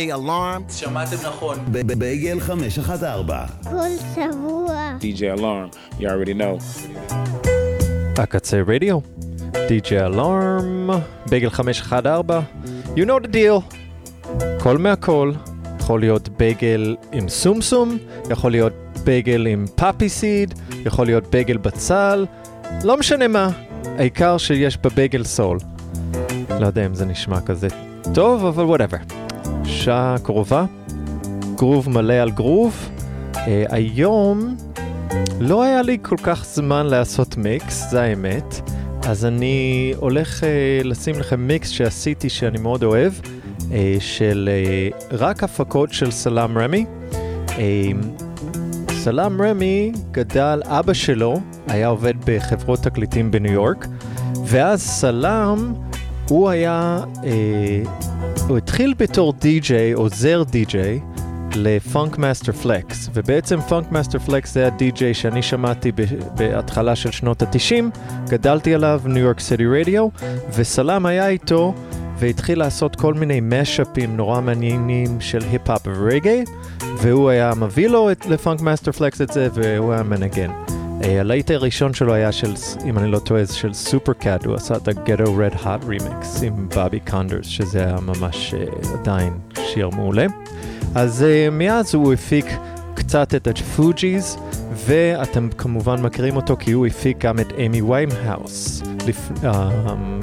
DJ Alarm. שמעתם נכון. בייגל 514. כל שבוע. DJ Alarm, you already know. הקצה רדיו, DJ אלארם, בייגל 514, you know the deal, כל מהכל, יכול להיות בייגל עם סומסום, יכול להיות בייגל עם פאפי סיד, יכול להיות בייגל בצל, לא משנה מה, העיקר שיש בבייגל סול. לא יודע אם זה נשמע כזה טוב, אבל וואטאבר. שעה קרובה, גרוב מלא על גרוב. Uh, היום לא היה לי כל כך זמן לעשות מיקס, זה האמת. אז אני הולך uh, לשים לכם מיקס שעשיתי שאני מאוד אוהב, uh, של uh, רק הפקות של סלאם רמי. Uh, סלאם רמי גדל, אבא שלו היה עובד בחברות תקליטים בניו יורק, ואז סלאם, הוא היה, אה, הוא התחיל בתור די-ג'יי, עוזר די-ג'יי, לפונק מאסטר פלקס, ובעצם פונק מאסטר פלקס זה הדי-ג'יי שאני שמעתי בהתחלה של שנות ה-90, גדלתי עליו, ניו יורק סיטי רדיו, וסלאם היה איתו והתחיל לעשות כל מיני משאפים נורא מעניינים של היפ-הופ ורגעי, והוא היה מביא לו לפונק מאסטר פלקס את זה, והוא היה מנגן. Uh, הלהיט הראשון שלו היה של, אם אני לא טועה, של סופר קאט, הוא עשה את הגטו רד האט רימיקס עם בבי קונדרס, שזה היה ממש uh, עדיין שיר מעולה. אז uh, מאז הוא הפיק קצת את הפוג'יז, ואתם כמובן מכירים אותו כי הוא הפיק גם את אמי ויימהאוס uh,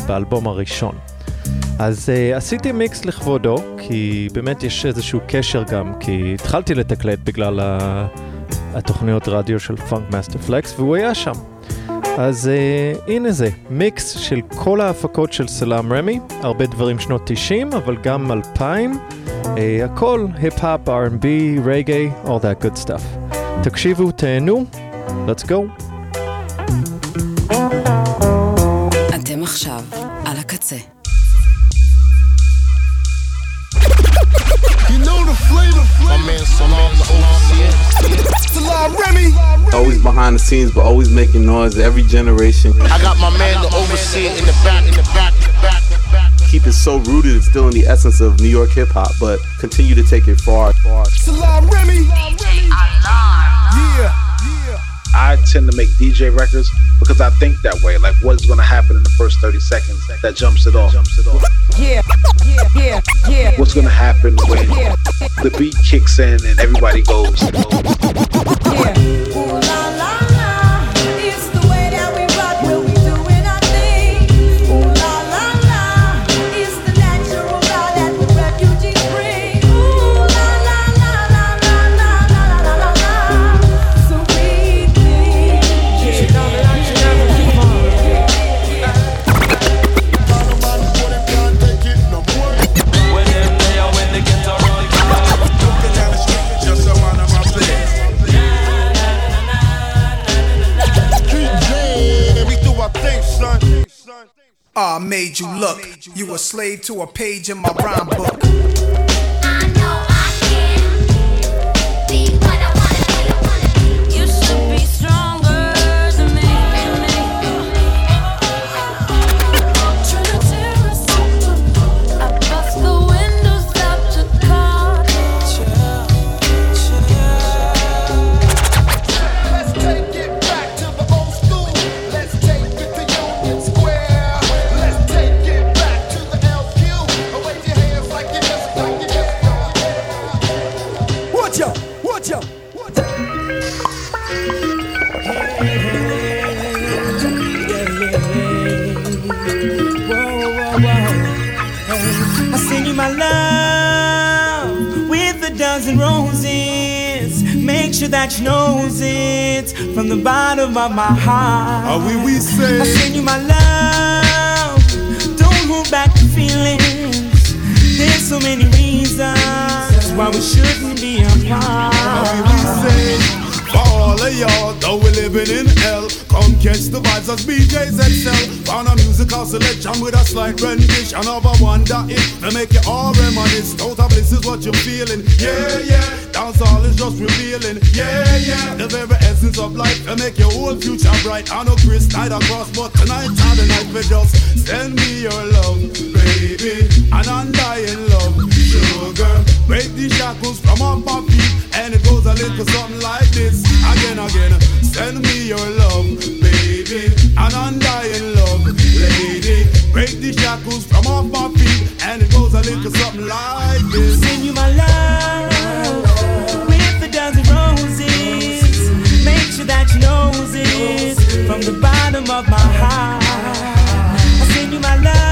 באלבום הראשון. אז uh, עשיתי מיקס לכבודו, כי באמת יש איזשהו קשר גם, כי התחלתי לתקלט בגלל ה... התוכניות רדיו של פאנק מאסטר פלקס, והוא היה שם. אז uh, הנה זה, מיקס של כל ההפקות של סלאם רמי, הרבה דברים שנות 90, אבל גם 2000, uh, הכל, היפ-הופ, R&B, רגעי, all that good stuff. תקשיבו, תהנו, let's go. אתם עכשיו על הקצה. You know the flavor, my man Salam the. Always behind the scenes, but always making noise. Every generation. I got my man the overseer in the back, in the back, in the back, in the back. Keep it so rooted and still in the essence of New York hip hop, but continue to take it far, far. Salaam Remi. Yeah. I tend to make DJ records because I think that way. Like, what is going to happen in the first 30 seconds that jumps it off? Yeah, yeah, yeah, yeah. What's going to happen when Yeah. the beat kicks in and everybody goes? I made you look. You a slave to a page in my rhyme book. My heart. Oui, oui, say. I send you my love. Don't hold back the feelings. There's so many reasons why we shouldn't be apart. For all of y'all, though we're living in hell, come catch the vibes as BJ's excel. Found a musical selection with a slight rendition of a wonder it to make you all reminisce. Total bliss is what you're feeling, yeah, yeah. Dance all is just revealing, yeah, yeah. The very essence of life to make your whole future bright. I know Chris night across, but tonight are the night we just send me your love, baby, an undying love. Sugar, break the shackles from off my feet, and it goes a little something like this. Again, again, send me your love, baby, an undying love, lady. Break the shackles from off my feet, and it goes a little something like this. Send you my love knows it from the bottom of my heart. I send you my love.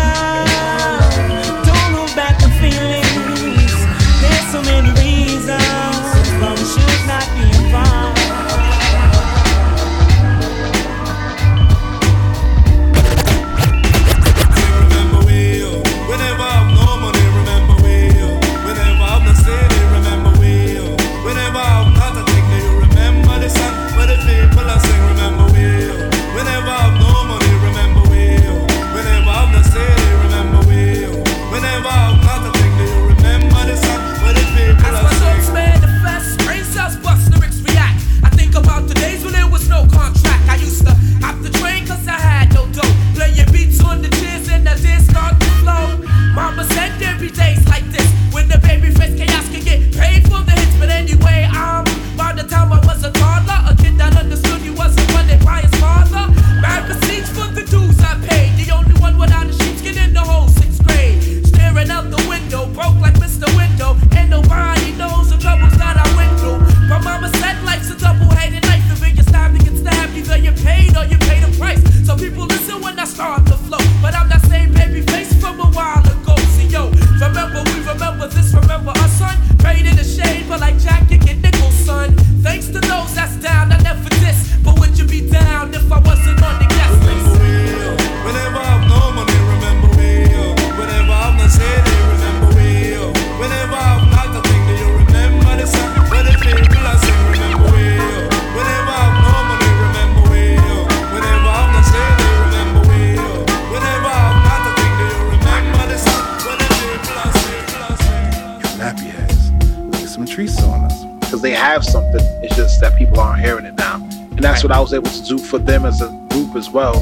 Something. It's just that people aren't hearing it now. And that's what I was able to do for them as a group as well.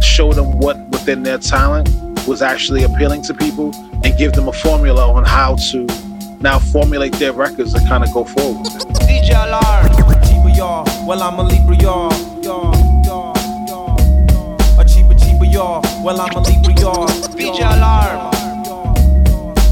Show them what within their talent was actually appealing to people and give them a formula on how to now formulate their records and kind of go forward. DJ Alarm, Chiba y'all. Well, I'm a Libra y'all. Y'all, y'all, y'all. A Chiba Chiba y'all. Well, I'm a Libra y'all. DJ Alarm.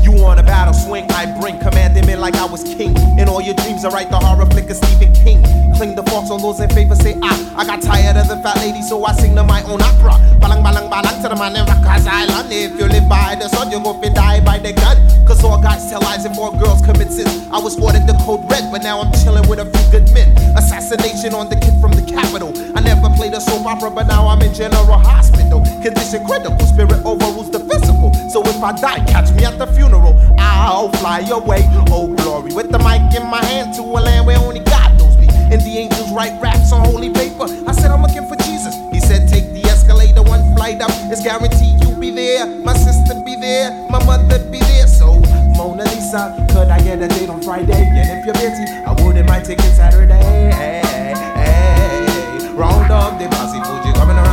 You want a battle swing? I bring commanding me like I was king. In all your dreams, I write the horror flick of Stephen King. Cling the forks on those in favor, say ah. I got tired of the fat lady, so I sing to my own opera. Balang balang balang to the man in Rikers Island. If you live by the sun, you go fi die by the gun. Cause all guys tell lies and more girls commit sins. I was ordered the code red, but now I'm chilling with a few good men. Assassination on the kid from the capital. I never played a soap opera, but now I'm in general hospital. Condition critical, spirit overrules the physical. So if I die, catch me at the funeral. I'll fly away, oh glory. With the mic in my hand to a land where only God knows me. And the angels write raps on holy paper. I said, I'm looking for Jesus. He said, take the escalator one flight up. It's guaranteed you'll be there. My sister be there. My mother be there. So, Mona Lisa, could I get a date on Friday? And if you're busy, I wouldn't mind taking Saturday. Hey, hey, hey. Round up the posse, Fuji coming around way.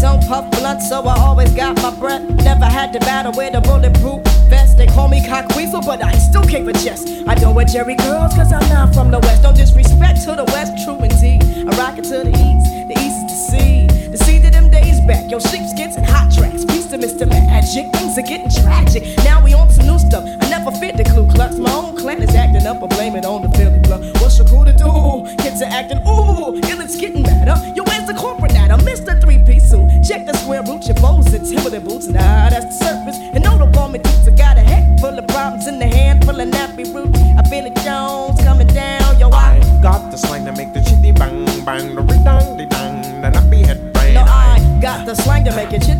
Don't puff blunt, so I always got my breath. Never had to battle with a bulletproof vest. They call me cock weasel, but I still keep a chest. I don't wear Jheri curls, cause I'm not from the west. Don't disrespect to the west, true indeed. I rock it to the east, the east the sea. The sea to them days back, yo, sheepskins and hot tracks. Peace to Mr. Magic, things are getting tragic. Now we on some new stuff. I never fit the Ku Klux. My own clan is acting up, I blame it on the Philly blood. What's your crew to do? Kids are acting, ooh, and it's getting better. Yo, where's the corporate data? Mr. Three Piece suit. Check the square root, your and Timberland boots. Nah, that's the surface. And no, don't dudes. I got a head full of problems in the hand full of nappy root. I feel it Jones coming down, yo, I. Got the slang to make the chitty bang bang, the ring-dang, the dang, the nappy head brain. No, I got the slang to make it chitty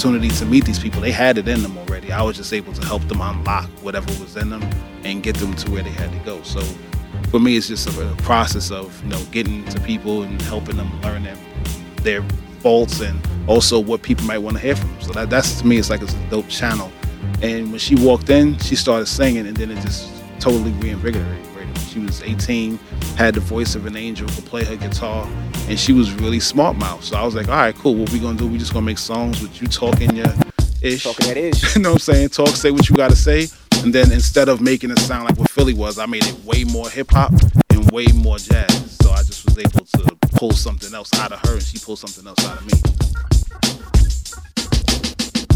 opportunity to meet these people. They had it in them already. I was just able to help them unlock whatever was in them and get them to where they had to go. So for me, it's just a, process of you know getting to people and helping them learn their, their faults and also what people might want to hear from them. So that, that's to me, it's like it's a dope channel. And when she walked in, she started singing, and then it just totally reinvigorated. She was 18, had the voice of an angel, could play her guitar, and she was really smart mouth. So I was like, all right, cool. What we gonna do? We just gonna make songs with you talking your ish. Talking that ish. you know what I'm saying? Talk, say what you gotta say. And then instead of making it sound like what Philly was, I made it way more hip hop and way more jazz. So I just was able to pull something else out of her, and she pulled something else out of me.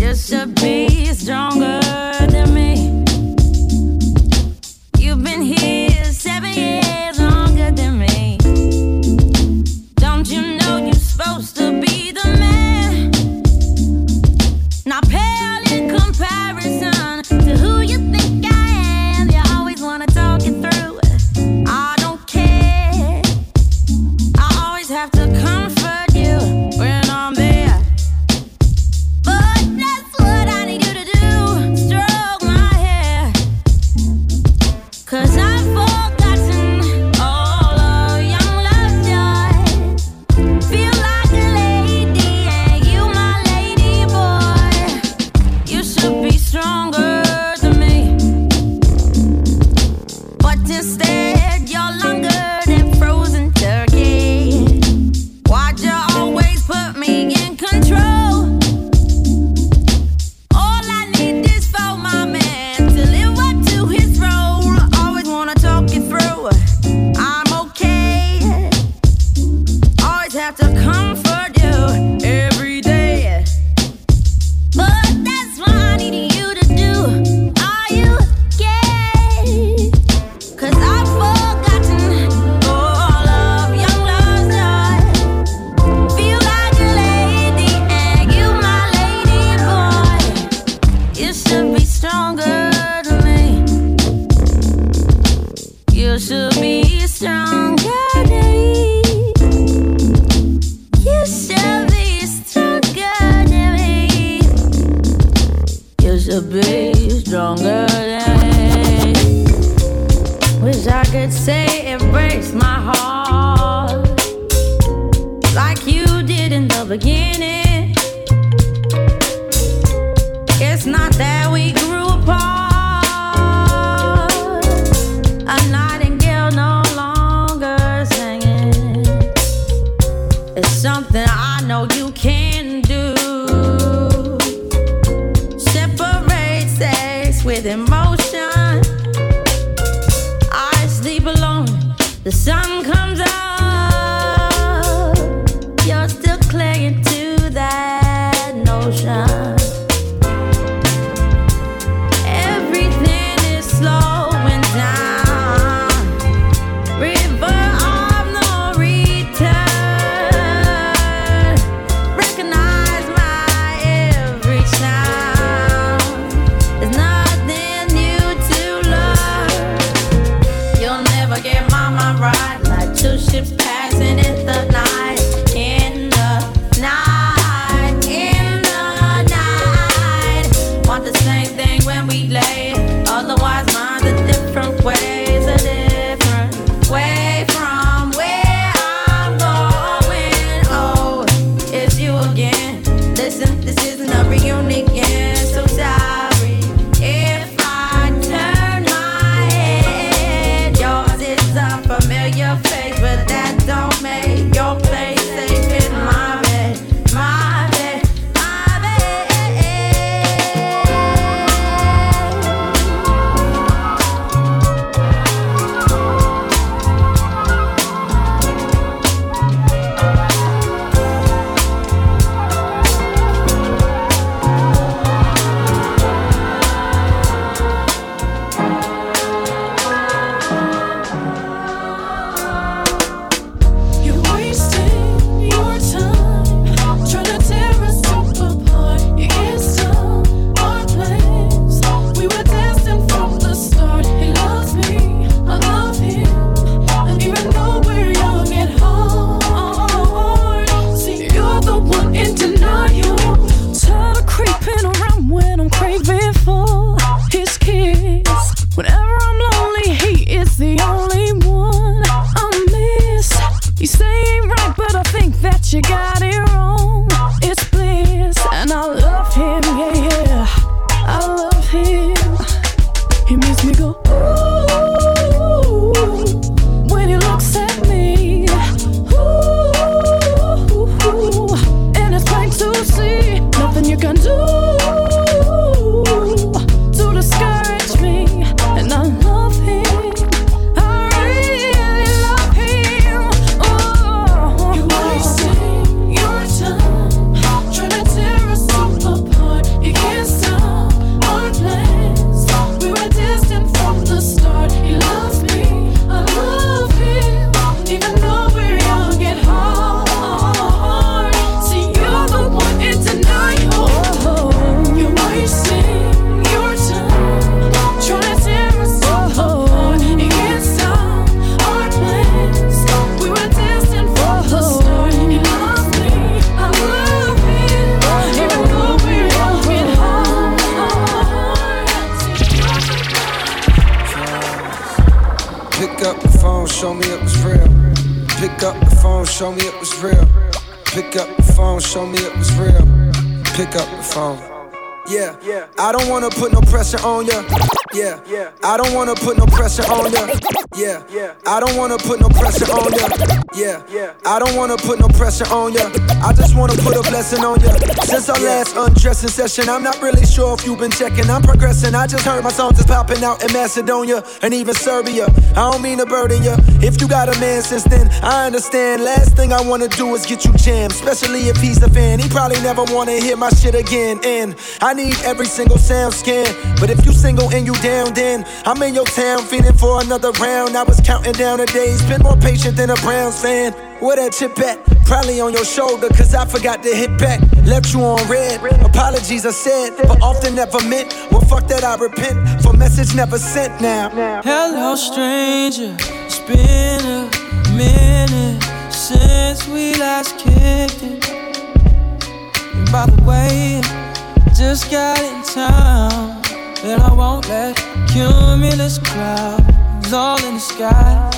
You should be stronger than me. You've been here. you pressure on ya. Yeah, yeah. I don't wanna put no pressure on ya. I don't wanna put no pressure on ya. Yeah, I don't wanna put no pressure on ya. I just wanna put a blessing on ya. Since our last undressing session, I'm not really sure if you've been checking. I'm progressing. I just heard my songs is popping out in Macedonia and even Serbia. I don't mean to burden ya. If you got a man since then, I understand. Last thing I wanna do is get you jammed, especially if he's a fan. He probably never wanna hear my shit again. And I need every single sound scan. But if you single and you down, then I'm in your town feeling for another round. I was counting down the days, been more patient than a Browns fan. Where that chip at? Probably on your shoulder, cause I forgot to hit back. Left you on red. Apologies I said, but often never meant. Well, fuck that, I repent for message never sent now. Hello, stranger. It's been a minute since we last kicked it. And by the way, just got in town, and I won't let cumulus clouds all in the sky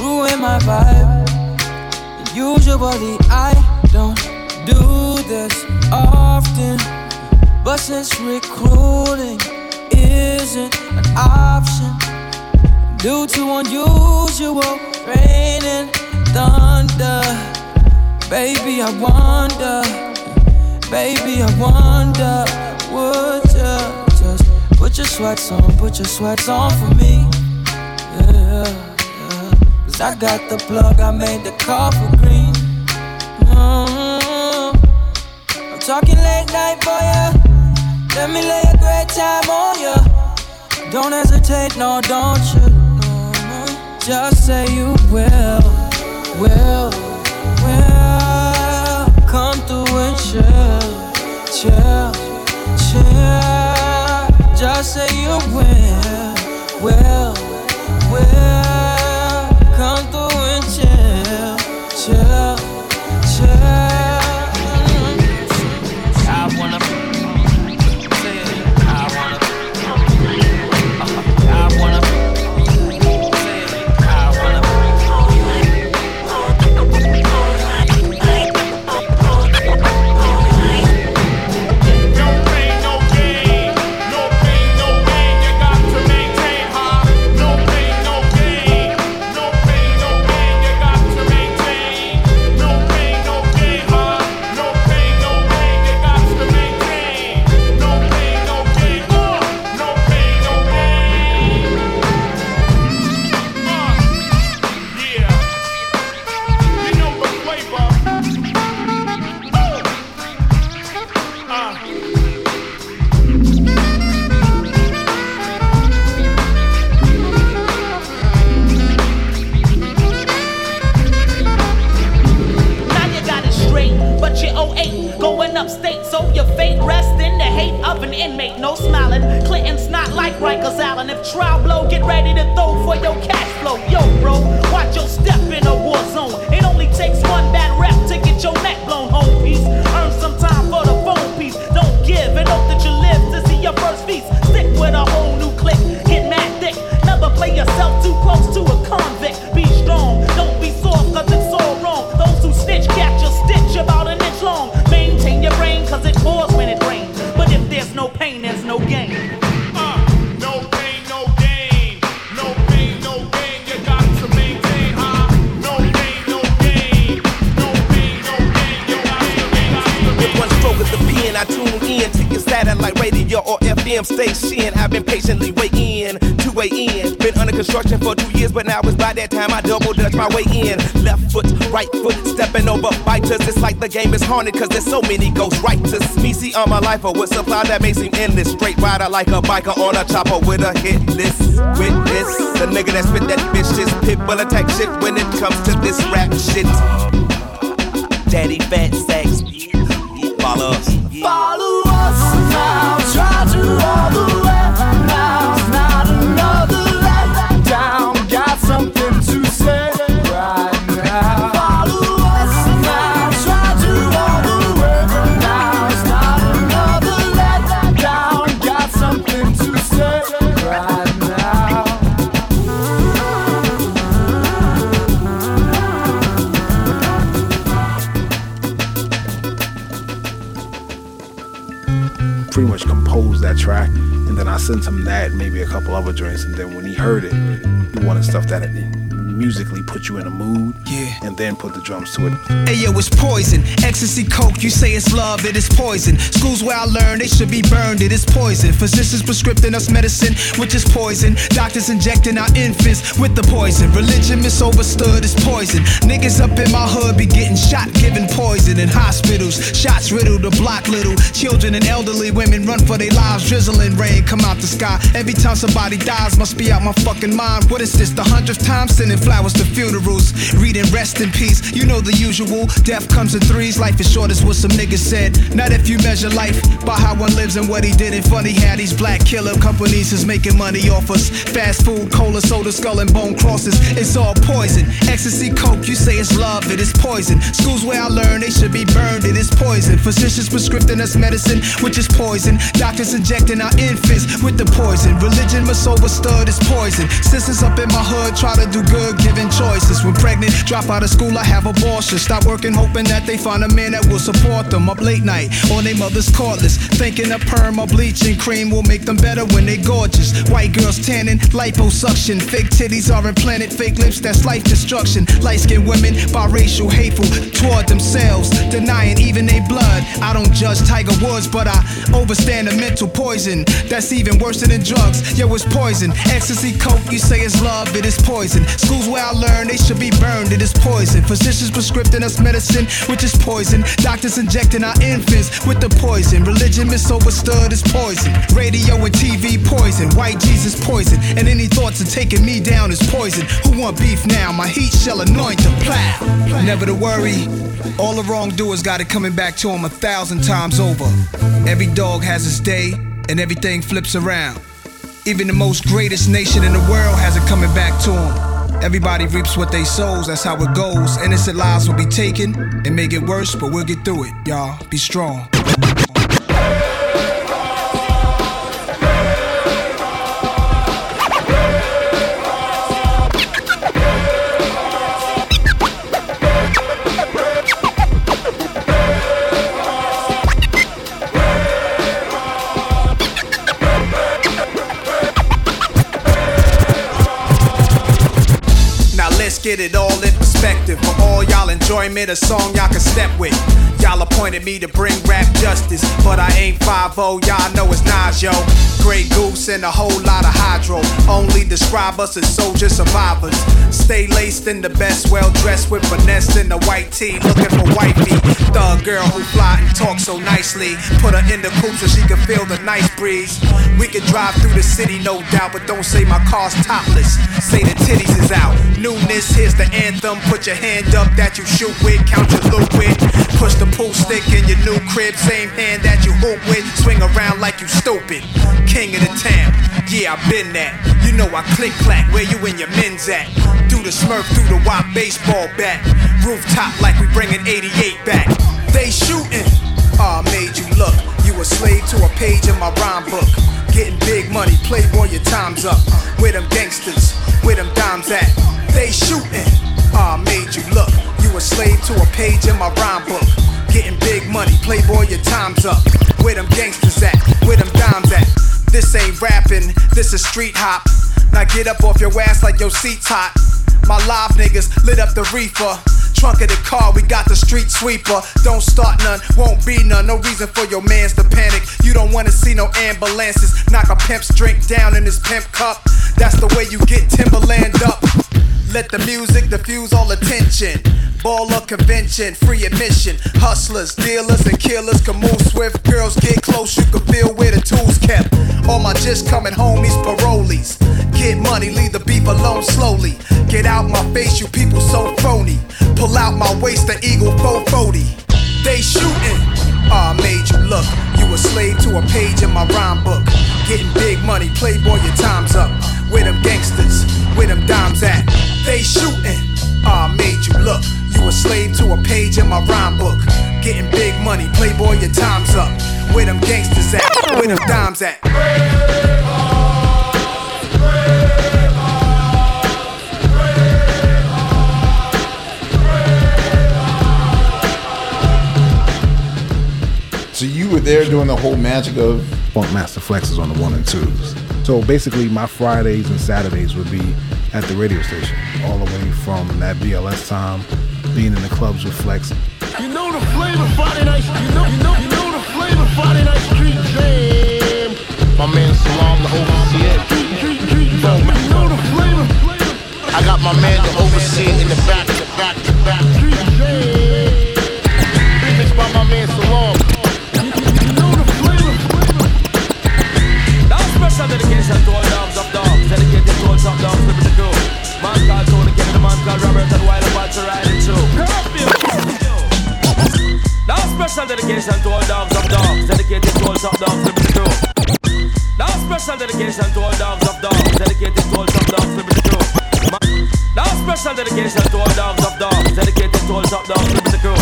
ruin my vibe. Usually I don't do this often, but since recruiting isn't an option due to unusual rain and thunder. Baby, I wonder, baby, I wonder, would you just put your sweats on, put your sweats on for me? Cause I got the plug, I made the call for green. Mhm. I'm talking late night for ya. Let me lay a great time on ya. Don't hesitate, no, don't you? No. Just say you will, will, will. Come through and chill, chill, chill. Just say you will, will, will. Come through and chill, chill. Haunted, cause there's so many ghost writers. Me see on my life with supply that may seem endless. Straight rider like a biker on a chopper with a hit list. Witness the nigga that spit that vicious pit will attack shit when it comes to this rap shit. Daddy fat sex. Follow us. Follow us now, try to all the sent him that, maybe a couple other joints, and then when he heard it, he wanted stuff that musically put you in a mood, and then put the drums to it. Hey yo, it's poison. Ecstasy, coke, you say it's love, it is poison. Schools where I learned they should be burned, it is poison. Physicians prescribing us medicine, which is poison. Doctors injecting our infants with the poison. Religion misunderstood is poison. Niggas up in my hood be getting shot, giving poison in hospitals. Shots riddle the block little. Children and elderly women run for their lives, drizzling rain come out the sky. Every time somebody dies, must be out my fucking mind. What is this, the hundredth time sending flowers to funerals? Reading rest in peace, you know the usual. Death comes in threes, life is short, is what some niggas said. Not if you measure life by how one lives and what he did. And funny how these black killer companies is making money off us. Fast food, cola, soda, skull and bone crosses. It's all poison. Ecstasy, coke, you say it's love, it is poison. Schools where I learned they should be burned, it is poison. Physicians prescribing us medicine, which is poison. Doctors injecting our infants with the poison. Religion must overstood is poison. Sisters up in my hood try to do good, giving choices. When pregnant, drop out of school, I have abortion. Stop working, hoping that they find a man that will support them. Up late night on their mother's cordless, thinking a perm or bleaching cream will make them better when they gorgeous. White girls tanning, liposuction. Fake titties are implanted, fake lips, that's life destruction. Light skinned women, biracial, hateful toward themselves, denying even their blood. I don't judge Tiger Woods, but I overstand the mental poison. That's even worse than drugs. Yo, it's poison. Ecstasy, coke, you say it's love, it is poison. Schools where I learned they should be burned, it is poison. Physicians prescribing us medicine, which is poison. Doctors injecting our infants with the poison. Religion misunderstood is poison. Radio and TV poison. White Jesus poison. And any thoughts of taking me down is poison. Who want beef now? My heat shall anoint the plow. Never to worry. All the wrongdoers got it coming back to them a thousand times over. Every dog has its day, and everything flips around. Even the most greatest nation in the world has it coming back to them. Everybody reaps what they sows, that's how it goes. Innocent lives will be taken and make it worse, but we'll get through it, y'all. Be strong. Get it all in perspective. For all y'all enjoyment, a song y'all can step with. Y'all appointed me to bring rap justice, but I ain't 5 y'all know it's Nas, yo. Grey Goose and a whole lot of hydro. Only describe us as soldier survivors. Stay laced in the best, well dressed with finesse in the white tee, looking for white wifey. Thug girl who fly and talk so nicely. Put her in the coupe so she can feel the nice breeze. We can drive through the city, no doubt, but don't say my car's topless. Say the titties is out. Newness, here's the anthem. Put your hand up that you shoot with, count your loot with. Push the pool stick in your new crib, same hand that you hoop with. Swing around like you stupid. King of the town, yeah, I been that. You know I click clack, where you and your men's at? Through the smurf, through the wop baseball bat. Rooftop like we bringing 88 back. They shooting. Ah, made you look. You a slave to a page in my rhyme book. Getting big money, playboy, your time's up. Where them gangsters, where them dimes at? They shooting. Ah, made you look. You a slave to a page in my rhyme book. Getting big money, playboy, your time's up. Where them gangsters at? Where them dimes at? This ain't rapping, this is street hop. Now get up off your ass like your seat's hot. My live niggas lit up the reefer. Trunk of the car, we got the street sweeper. Don't start none, won't be none. No reason for your mans to panic. You don't wanna see no ambulances. Knock a pimp's drink down in his pimp cup. That's the way you get Timberland up. Let the music diffuse all attention. Baller convention, free admission. Hustlers, dealers, and killers can move swift. Girls get close, you can feel where the tools kept. All my just coming homies, parolees. Get money, leave the beef alone slowly. Get out my face, you people so phony. Pull out my waist, the eagle 440. They shooting. Ah, made you look. You a slave to a page in my rhyme book. Getting big money, playboy, your time's up. Where them gangsters, where them dimes at? They shooting. Ah, made you look. You a slave to a page in my rhyme book. Getting big money, playboy, your time's up. Where them gangsters at? Where them dimes at? So you were there doing the whole magic of Funkmaster Flexes on the one and twos. So basically, my Fridays and Saturdays would be at the radio station, all the way from that BLS time, being in the clubs with Flex. You know the flavor Friday night. You know, you know, you know the flavor Friday night street jam. My man Salaam to oversee it. You know the flavor. I got my man to oversee it in the back, the back, the back. Street jam. Remixed by my man Salaam. Top dogs living the crew. Man called Tony Kenny, the man called Robert, and while about to ride it through. Now special dedication to all dogs of dogs, dedicated to all top dogs living the crew. Now special dedication to all dogs of dogs, dedicated to all top dogs living the crew. Now special dedication to all dogs of dogs, dedicated to all top dogs living the crew.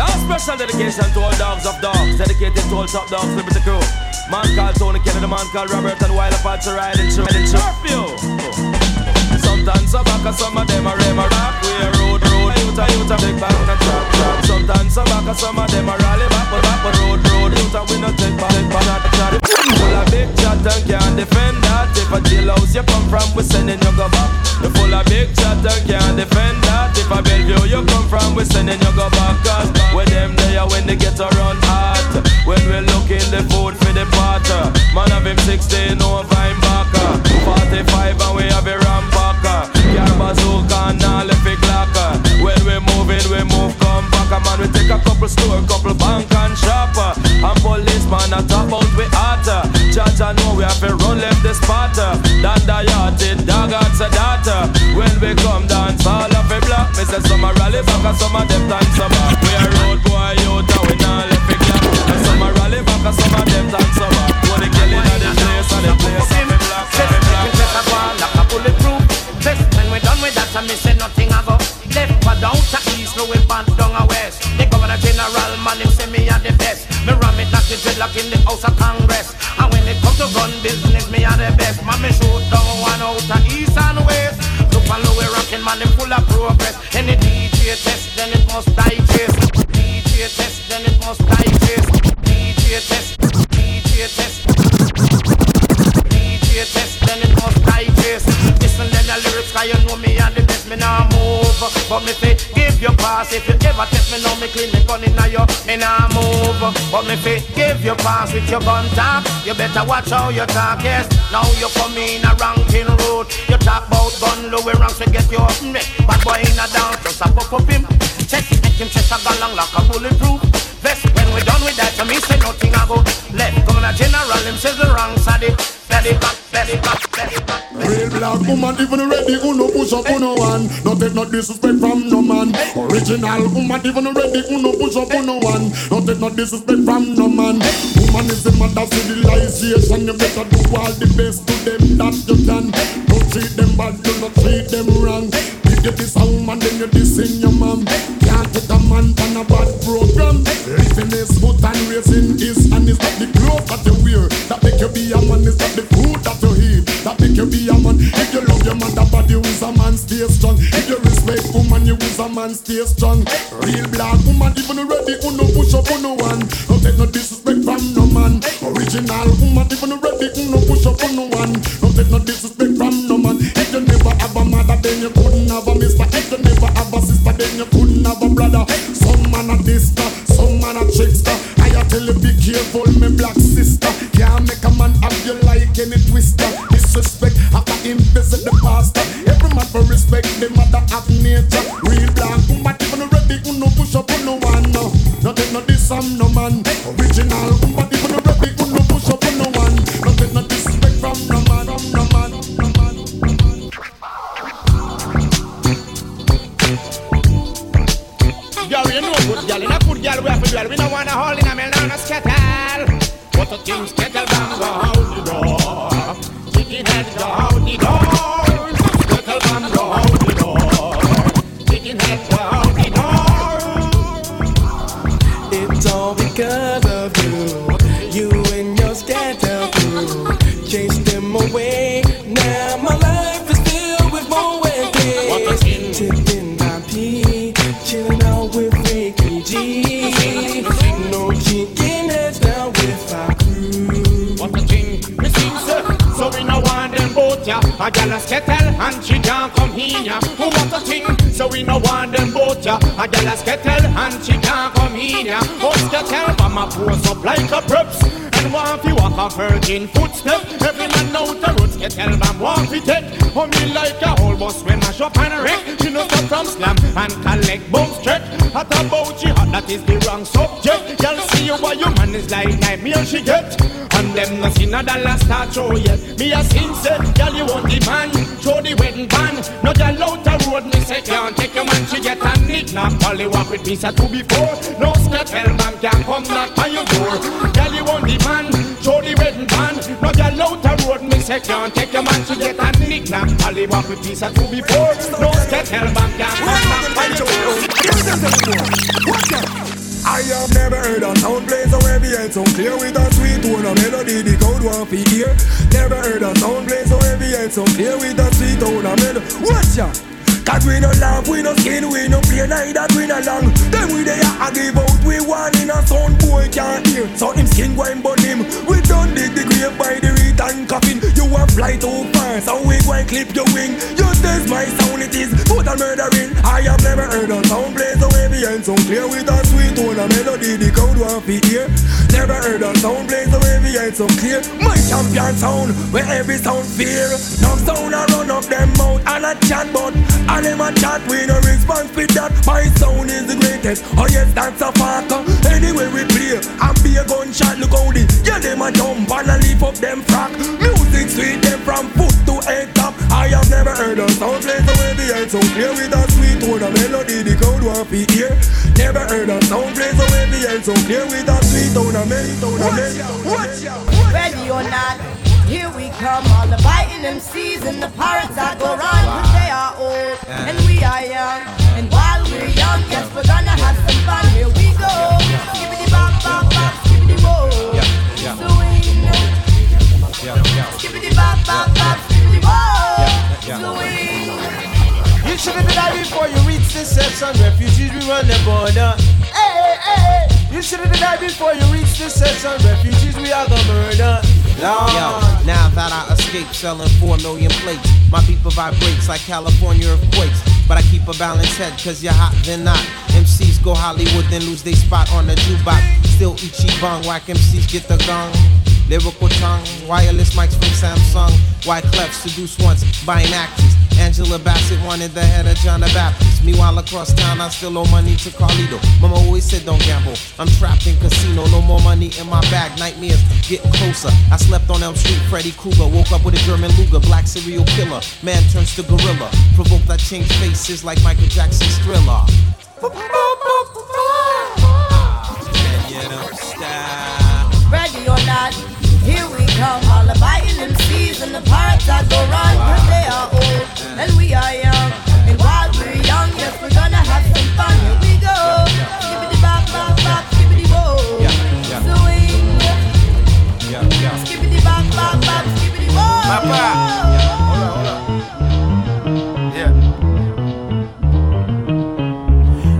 Now special dedication to all dogs of dogs, dedicated to all top dogs living the crew. Man called Tony Kennedy, the man called Robert, and while apart to riding through. Riding through. Sometimes I back, some of them are a rock. We a road, road, youth, a youth, a big back, and a trap, trap. Sometimes I back, some of them are rally back, but back, but road, road, youth, and we no take back, take back, not a chat. Full of big chat and can't defend that. If a jailhouse you come from, we sending you go back. You full of big chat and can't defend that. If a Bellevue you come from, we sending you go back. Cause when them there, when they get around hot. When we looking the food for the potter. Man have him 16 over him back. 45 and we have a rampacker. Car bazooka and all if it clacker. When we moving, we move come back. Man, we take a couple store, couple bank and shopper. And policeman a top out we hotter. Judge I know we have to run left the spotter. Dan the yachted, dog out a daughter. When we come dance, all of it black. Me say some a rally back and some of them dance a. We a But me fi give you pass with your gun talk. You better watch how you talk, yes. Now you come in a ranking road. You talk about gun low ranks, we get you up. Bad boy in a down, just a pop up him. Chest, make him chest a gun long like a bulletproof vest. When we done with that, to me say nothing I go left. A general, him says the wrong side. Back, steady back, steady back. Real woman, even ready, who no push up, who no one. No take no disrespect from no man. Original woman, even ready, who no push up, who no one. No take no disrespect from no man. Woman is the mother civilization. You better do all the best to them that you can. Don't treat them bad, do not treat them wrong. If you diss a woman, then you diss in your mom. Can't take a man on a bad program. Living is foot and racing is and it's not the clothes that you wear that make you be a man. It's not the stay strong. If you respect woman, you is a man, stay strong. Real black woman, even ready, who no push up, who no one. Don't take no disrespect from no man. Original woman, even ready, who no push up, who no one. Don't take no disrespect from no man. If you never have a mother, then you couldn't have a mister. If you never have a sister, then you couldn't have a brother. Some man a dister, some man a trickster. I tell you be careful, me black respect the mother of nature. Knock, walk with me say two before. No tell man can't come knock on your door. Girl you want the man, show the wedding band. No girl out the road, me say can't take your man. She get a nick knock, walk with me say two before. No tell man can't come knock on your door. I have never heard a sound play so heavy and so clear with a sweet tone of melody the crowd want to hear. Never heard a sound play so heavy and so clear with a sweet tone of melody. Watch ya. Cause we no laugh, we no skin, we no play neither we no long. Then we there I give out, we one in a sound boy can't hear. So him skin go and burn him. We done dig the grave by the return coffin. You a fly too far, so we go and clip your wing. You test my sound, it is total murdering. I have never heard a sound play so heavy and so clear With a sweet tone of melody, the crowd want to hear Never heard a sound. Play so heavy ain't so clear. My champion sound, where every sound fear. No sound a run up them mouth and a chat but and them a chat, we no response with that. My sound is the greatest, oh yes, that's a fact. Anyway we play, and be a gunshot, look how the Yeah, them a jump and a leap up them frack. Music sweet, them from foot to head top. I have never heard a sound. Play so heavy ain't so clear With a sweet tone of melody, the crowd want to hear. Never heard a sound. Play so heavy ain't so clear With a sweet tone of melody, tone of melody Ready or not, here we come. All the biting MCs and the pirates that go run. Cause they are old and we are young. And while we're young, yes, we're gonna have some fun. Here we go. Skibbity bop, bop, bop, skibbity whoa. Swing. Skibbity bop, bop, bop, skibbity whoa. Swing. You should have died before you reach the section. Refugees, we run the border. You should have died before you reach the section. Refugees, we are gonna murder. Lord. Yo, now that I escaped selling four million plates, my people vibrates like California earthquakes. But I keep a balanced head, cause you're hot, then not. MCs go Hollywood, then lose their spot on the jukebox. Still Ichiban, whack MCs get the gong. Lyrical tongue, wireless mics from Samsung. White clef seduce once, buying actors. Angela Bassett wanted the head of John the Baptist. Meanwhile, across town, I still owe money to Carlito. Mama always said, don't gamble. I'm trapped in casino, no more money in my bag. Nightmares getting closer. I slept on Elm Street, Freddy Krueger. Woke up with a German Luger, black serial killer. Man turns to gorilla. Provoked, I change faces like Michael Jackson's thriller. Ready or not, come. All the biting MCs and the pirates that go run. Cause they are old and we are young. And while we're young, yes, we're gonna have some fun. Here we go. Skibbity bop, bop, bop, skibbity whoa. Swing. Skibbity bop, bop, bop, skibbity whoa.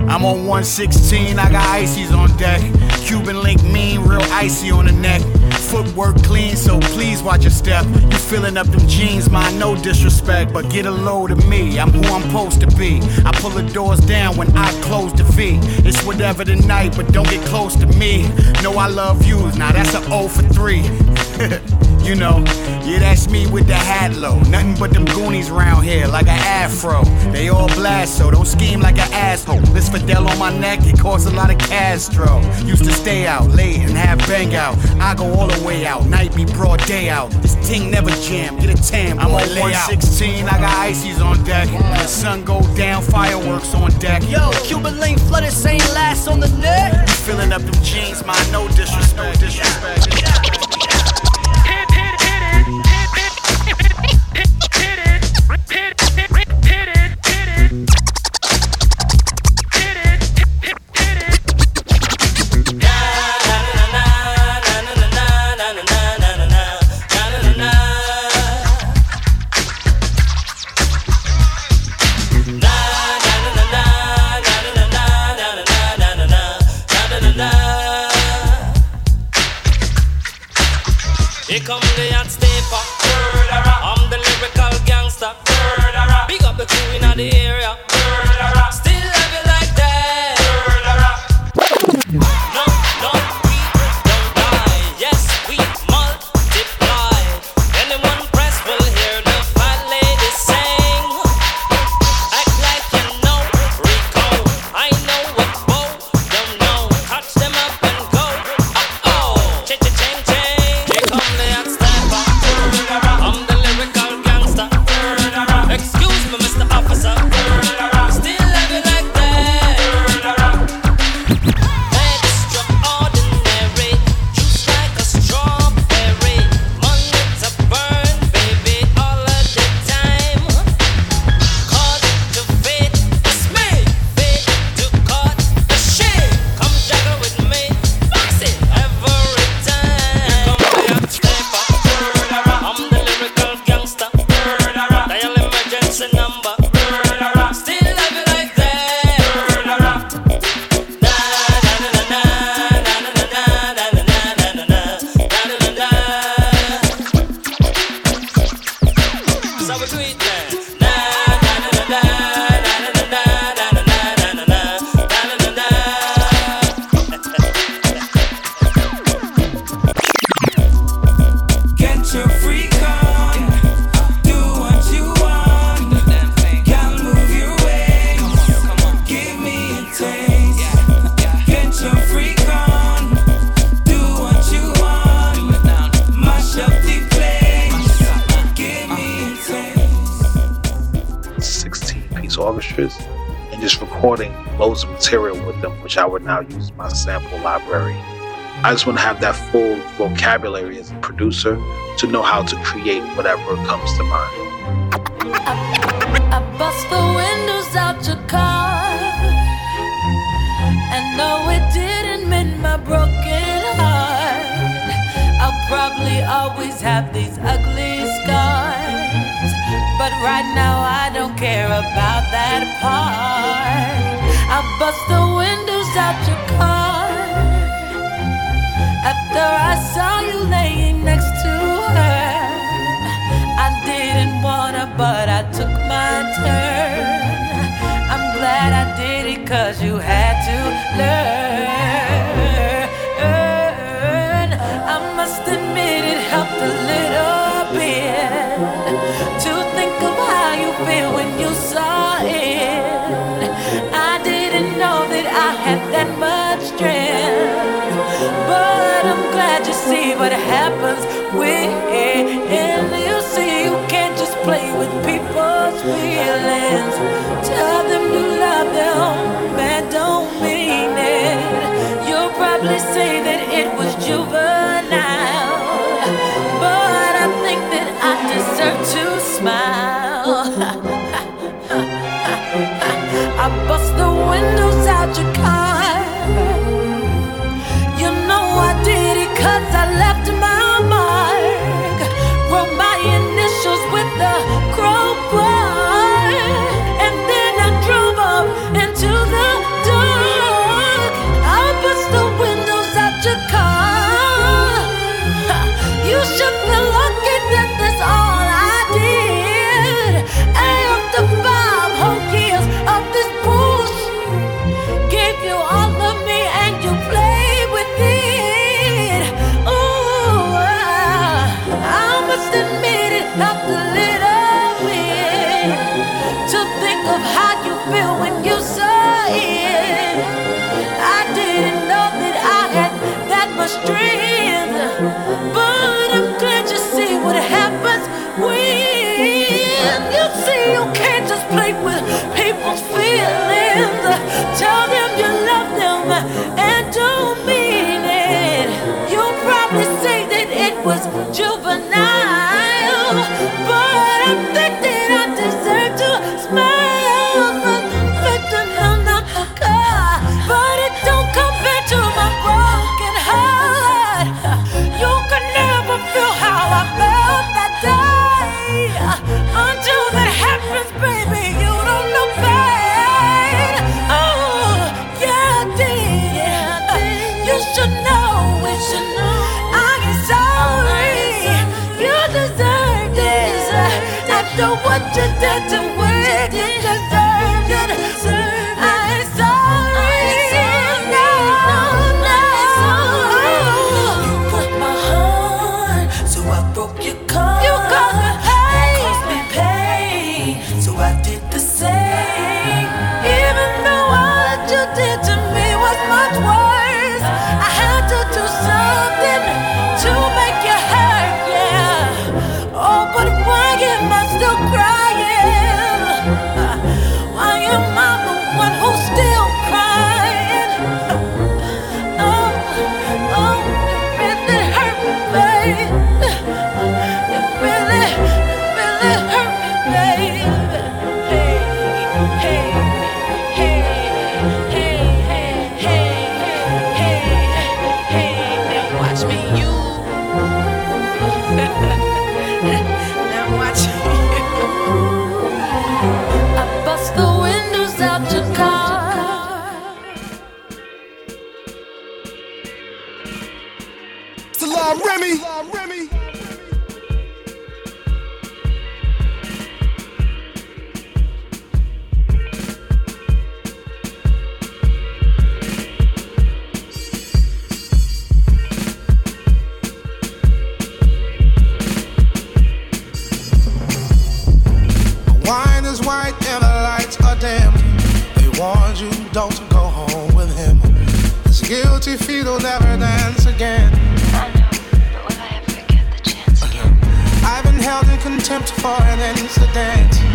I'm on 116, I got ices on deck. Cuban link mean, real icy on the neck. Footwork clean, so please watch your step. You filling up them jeans, mind no disrespect, but get a load of me. I'm who I'm supposed to be. I pull the doors down when I close the fee. It's whatever tonight, but don't get close to me. No, I love you. Now that's a O for 3. you know, yeah, that's me with the hat low. Nothing but them goonies round here, like an afro. They all blast, so don't scheme like an asshole. This Fidel on my neck, it costs a lot of Castro. Used to stay out late and have bang out. I go all the way out, night be broad day out. This ting never jam, get a tan, I'm on 116, I got ices on deck. When the sun go down, fireworks on deck. Yo, Cuban link flooded, same last on the neck. You filling up them jeans, mind no disrespect, no disrespect. which I would now use my sample library. I just want to have that full vocabulary as a producer to know how to create whatever comes to mind. I, bust the windows out your car, and no, it didn't mend my broken heart. I'll probably always have these ugly scars, but right now I don't care about that part. I bust the windows out your car after I saw you laying next to her. I didn't wanna, but I took my turn. I'm glad I did it, cause you had to learn. I must admit it helped a little bit to think of how you feel when you saw it. I had that much strength. But I'm glad you see what happens when. See, you can't just play with people's feelings. Tell them you love what you did to wake me contempt for an incident.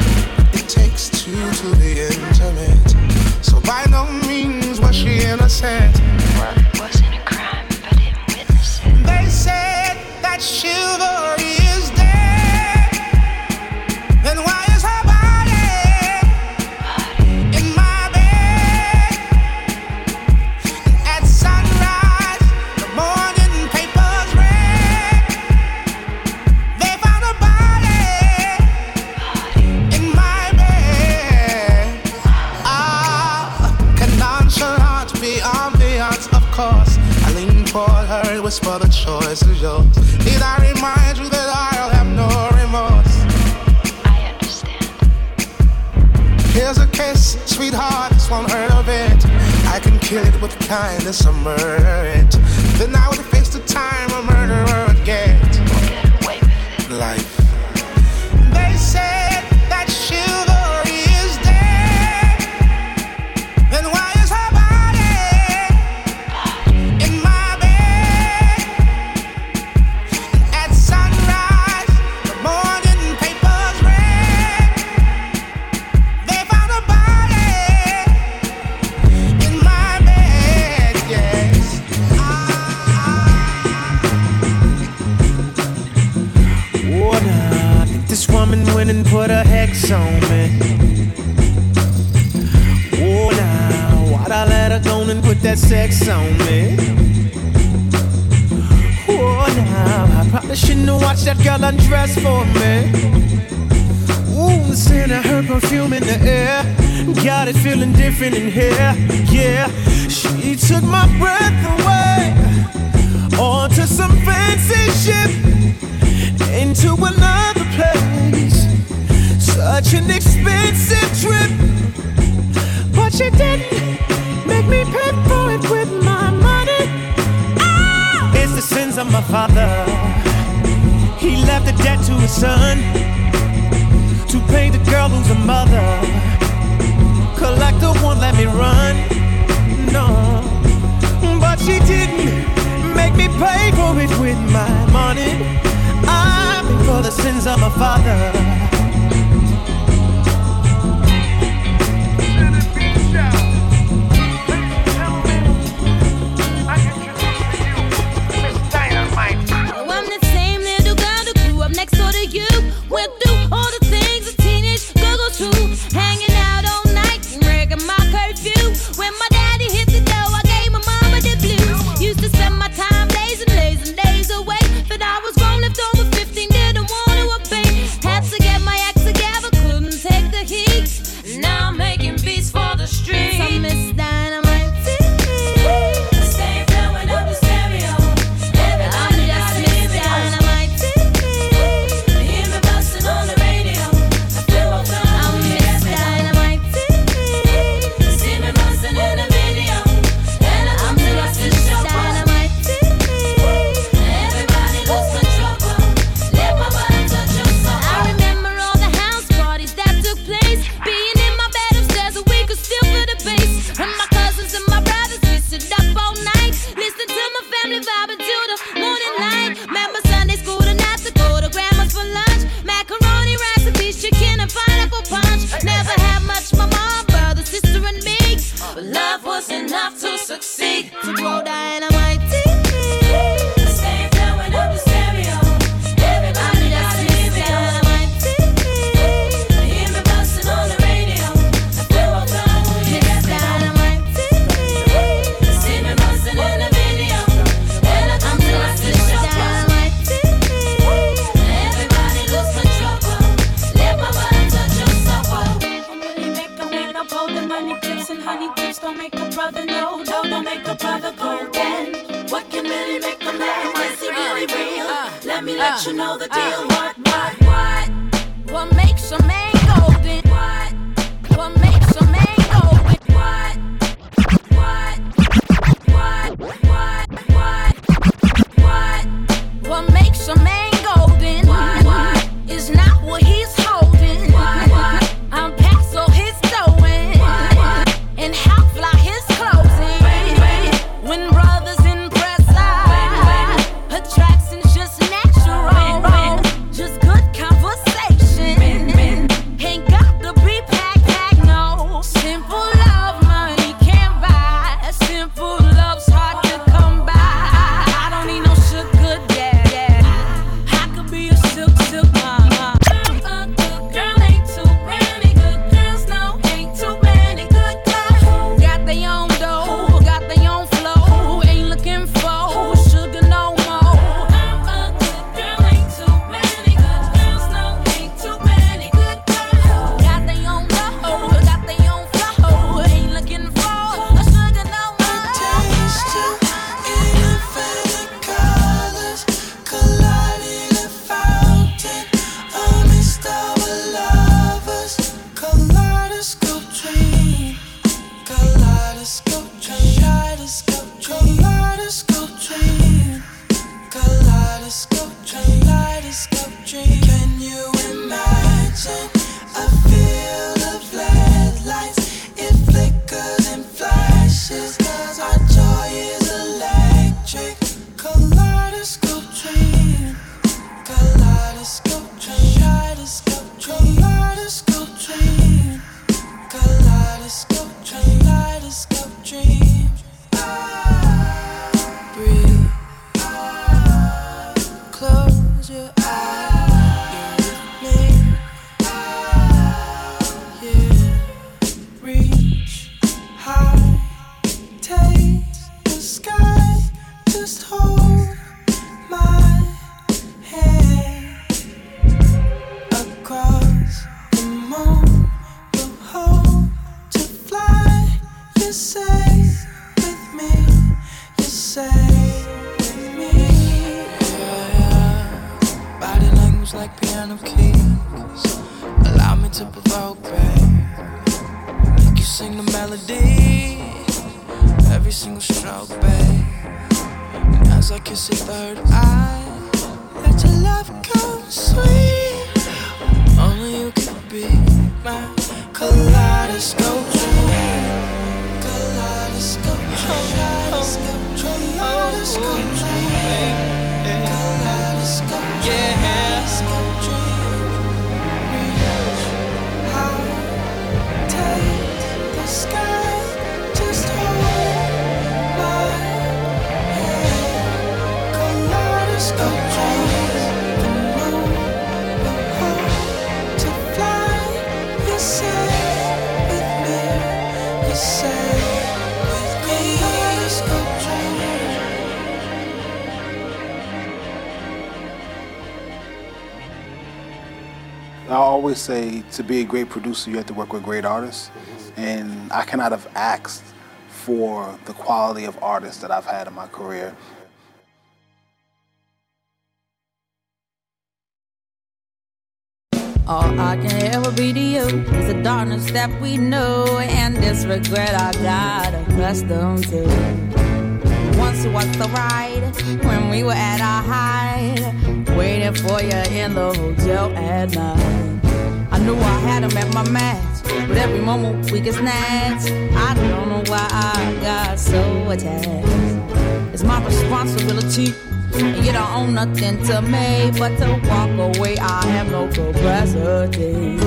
yeah. Got it feeling different in here, yeah. She took my breath away. Onto some fancy ship, into another place. Such an expensive trip. But she didn't make me pay for it with my money. Oh! It's the sins of my father. He left a debt to his son to pay the girl who's a mother collector won't let me run. No, but she didn't make me pay for it with my money. I'm for the sins of my father. 哦。Always say to be a great producer, you have to work with great artists. And I cannot have asked for the quality of artists that I've had in my career. All I can ever be to you is the darkness that we know and this regret I got accustomed to. Once was the ride when we were at our height, waiting for you in the hotel at night. Knew I had him at my match, but every moment we get snatched. I don't know why I got so attached. It's my responsibility. And you don't own nothing to me but to walk away. I have no capacity.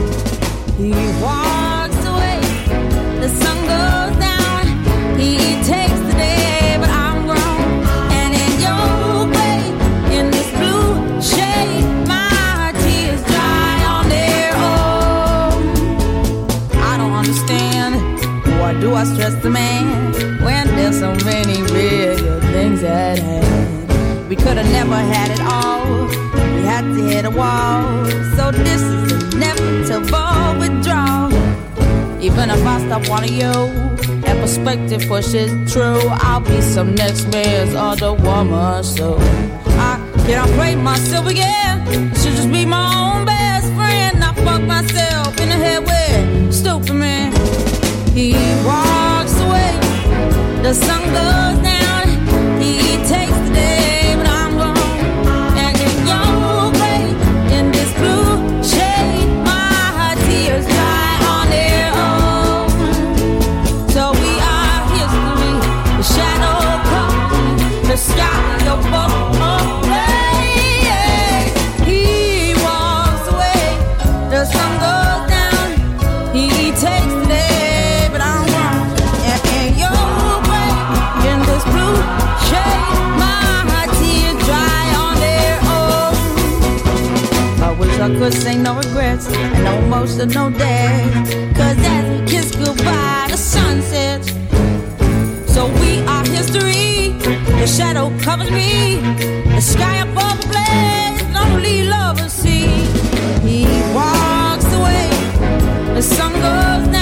He walks away, the sun goes down. He takes the day, I stress the man when there's so many bigger things at hand? We could have never had it all. We had to hit a wall. So this is inevitable withdrawal. Even if I stop wanting you, and perspective pushes true, I'll be some next man's other woman. So I cannot play myself again. Should just be my own best friend. I fuck myself in the head with stupid man. He walks away, the sun goes down. Could say no regrets and no emotional day. Cause as we kiss goodbye, the sun sets. So we are history. The shadow covers me. The sky above the blaze, only lovers see. He walks away. The sun goes down.